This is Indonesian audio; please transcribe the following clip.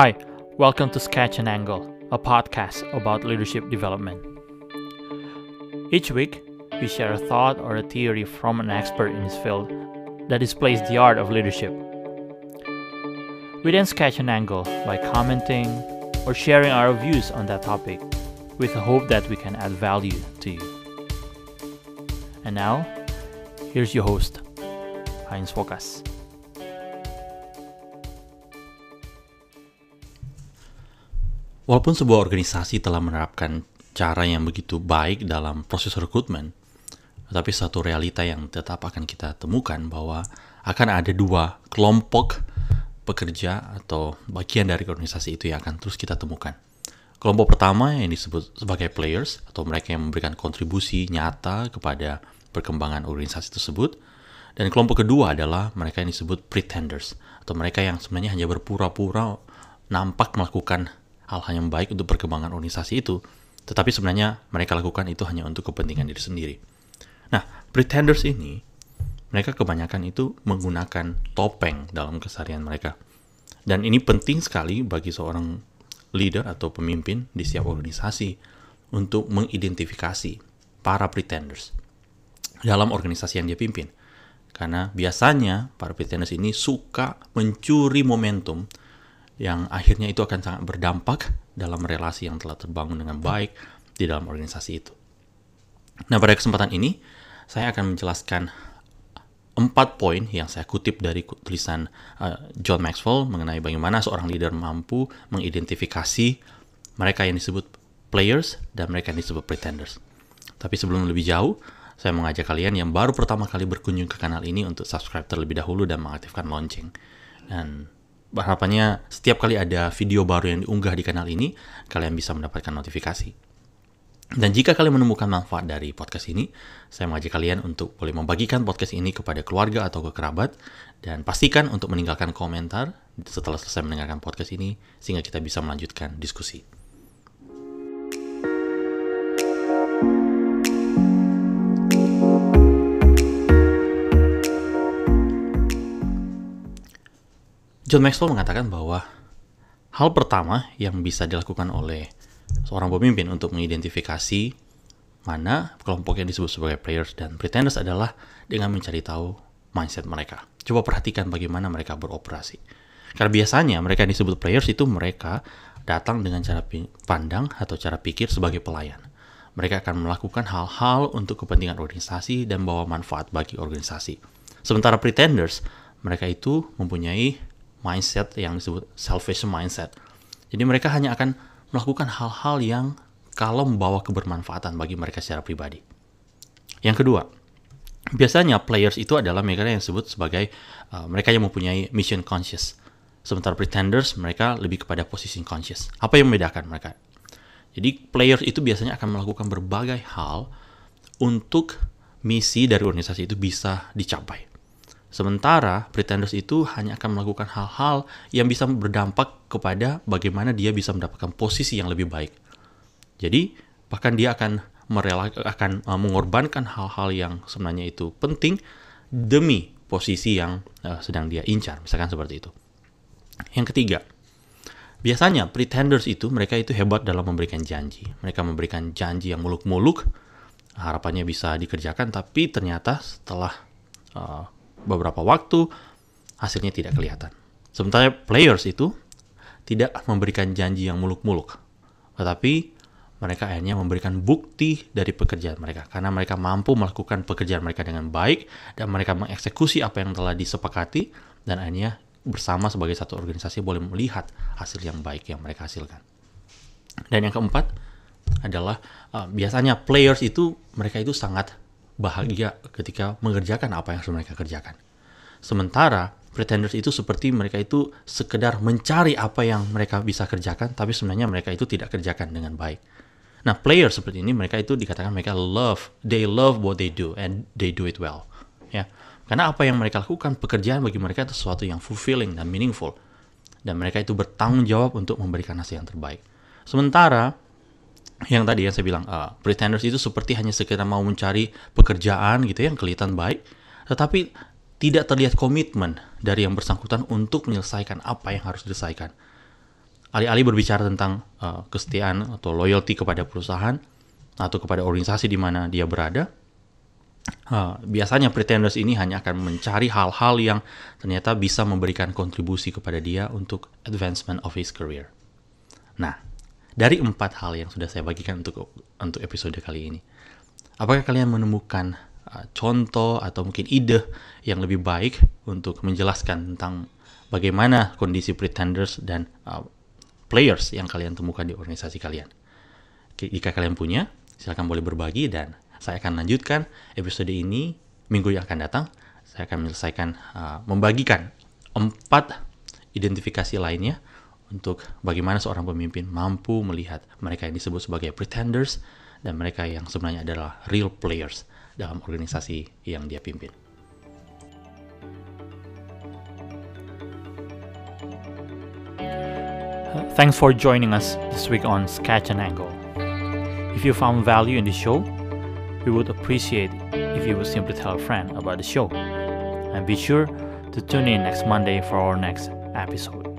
Hi, welcome to Sketch and Angle, a podcast about leadership development. Each week, we share a thought or a theory from an expert in his field that displays the art of leadership. We then sketch an angle by commenting or sharing our views on that topic with the hope that we can add value to you. And now, here's your host, Heinz Fokas. Walaupun sebuah organisasi telah menerapkan cara yang begitu baik dalam proses rekrutmen, tetapi satu realita yang tetap akan kita temukan bahwa akan ada dua kelompok pekerja atau bagian dari organisasi itu yang akan terus kita temukan. Kelompok pertama yang disebut sebagai players atau mereka yang memberikan kontribusi nyata kepada perkembangan organisasi tersebut. Dan kelompok kedua adalah mereka yang disebut pretenders atau mereka yang sebenarnya hanya berpura-pura nampak melakukan hal-hal yang baik untuk perkembangan organisasi itu, tetapi sebenarnya mereka lakukan itu hanya untuk kepentingan diri sendiri. Nah, pretenders ini, mereka kebanyakan itu menggunakan topeng dalam keseharian mereka. Dan ini penting sekali bagi seorang leader atau pemimpin di setiap organisasi untuk mengidentifikasi para pretenders dalam organisasi yang dia pimpin. Karena biasanya para pretenders ini suka mencuri momentum yang akhirnya itu akan sangat berdampak dalam relasi yang telah terbangun dengan baik di dalam organisasi itu. Nah, pada kesempatan ini saya akan menjelaskan empat poin yang saya kutip dari tulisan uh, John Maxwell mengenai bagaimana seorang leader mampu mengidentifikasi mereka yang disebut players dan mereka yang disebut pretenders. Tapi sebelum lebih jauh, saya mengajak kalian yang baru pertama kali berkunjung ke kanal ini untuk subscribe terlebih dahulu dan mengaktifkan lonceng. Dan harapannya setiap kali ada video baru yang diunggah di kanal ini, kalian bisa mendapatkan notifikasi. Dan jika kalian menemukan manfaat dari podcast ini, saya mengajak kalian untuk boleh membagikan podcast ini kepada keluarga atau ke kerabat, dan pastikan untuk meninggalkan komentar setelah selesai mendengarkan podcast ini, sehingga kita bisa melanjutkan diskusi. John Maxwell mengatakan bahwa hal pertama yang bisa dilakukan oleh seorang pemimpin untuk mengidentifikasi mana kelompok yang disebut sebagai players dan pretenders adalah dengan mencari tahu mindset mereka. Coba perhatikan bagaimana mereka beroperasi. Karena biasanya mereka yang disebut players itu mereka datang dengan cara pandang atau cara pikir sebagai pelayan. Mereka akan melakukan hal-hal untuk kepentingan organisasi dan bawa manfaat bagi organisasi. Sementara pretenders, mereka itu mempunyai mindset yang disebut selfish mindset. Jadi mereka hanya akan melakukan hal-hal yang kalau membawa kebermanfaatan bagi mereka secara pribadi. Yang kedua, biasanya players itu adalah mereka yang disebut sebagai uh, mereka yang mempunyai mission conscious. Sementara pretenders mereka lebih kepada position conscious. Apa yang membedakan mereka? Jadi players itu biasanya akan melakukan berbagai hal untuk misi dari organisasi itu bisa dicapai. Sementara pretenders itu hanya akan melakukan hal-hal yang bisa berdampak kepada bagaimana dia bisa mendapatkan posisi yang lebih baik. Jadi bahkan dia akan merela akan uh, mengorbankan hal-hal yang sebenarnya itu penting demi posisi yang uh, sedang dia incar, misalkan seperti itu. Yang ketiga, biasanya pretenders itu mereka itu hebat dalam memberikan janji. Mereka memberikan janji yang muluk-muluk, harapannya bisa dikerjakan, tapi ternyata setelah uh, beberapa waktu hasilnya tidak kelihatan. Sementara players itu tidak memberikan janji yang muluk-muluk, tetapi mereka akhirnya memberikan bukti dari pekerjaan mereka karena mereka mampu melakukan pekerjaan mereka dengan baik dan mereka mengeksekusi apa yang telah disepakati dan akhirnya bersama sebagai satu organisasi boleh melihat hasil yang baik yang mereka hasilkan. Dan yang keempat adalah uh, biasanya players itu mereka itu sangat bahagia ketika mengerjakan apa yang mereka kerjakan. Sementara pretenders itu seperti mereka itu sekedar mencari apa yang mereka bisa kerjakan, tapi sebenarnya mereka itu tidak kerjakan dengan baik. Nah, player seperti ini mereka itu dikatakan mereka love, they love what they do and they do it well. Ya, karena apa yang mereka lakukan pekerjaan bagi mereka itu sesuatu yang fulfilling dan meaningful, dan mereka itu bertanggung jawab untuk memberikan hasil yang terbaik. Sementara yang tadi yang saya bilang uh, pretenders itu seperti hanya sekedar mau mencari pekerjaan gitu ya, yang kelihatan baik tetapi tidak terlihat komitmen dari yang bersangkutan untuk menyelesaikan apa yang harus diselesaikan alih-alih berbicara tentang uh, kesetiaan atau loyalty kepada perusahaan atau kepada organisasi di mana dia berada, uh, biasanya pretenders ini hanya akan mencari hal-hal yang ternyata bisa memberikan kontribusi kepada dia untuk advancement of his career. Nah, dari empat hal yang sudah saya bagikan untuk untuk episode kali ini, apakah kalian menemukan uh, contoh atau mungkin ide yang lebih baik untuk menjelaskan tentang bagaimana kondisi pretenders dan uh, players yang kalian temukan di organisasi kalian? Jika kalian punya, Silahkan boleh berbagi dan saya akan lanjutkan episode ini minggu yang akan datang. Saya akan menyelesaikan uh, membagikan empat identifikasi lainnya untuk bagaimana seorang pemimpin mampu melihat mereka yang disebut sebagai pretenders dan mereka yang sebenarnya adalah real players dalam organisasi yang dia pimpin. Thanks for joining us this week on Sketch and Angle. If you found value in the show, we would appreciate if you would simply tell a friend about the show. And be sure to tune in next Monday for our next episode.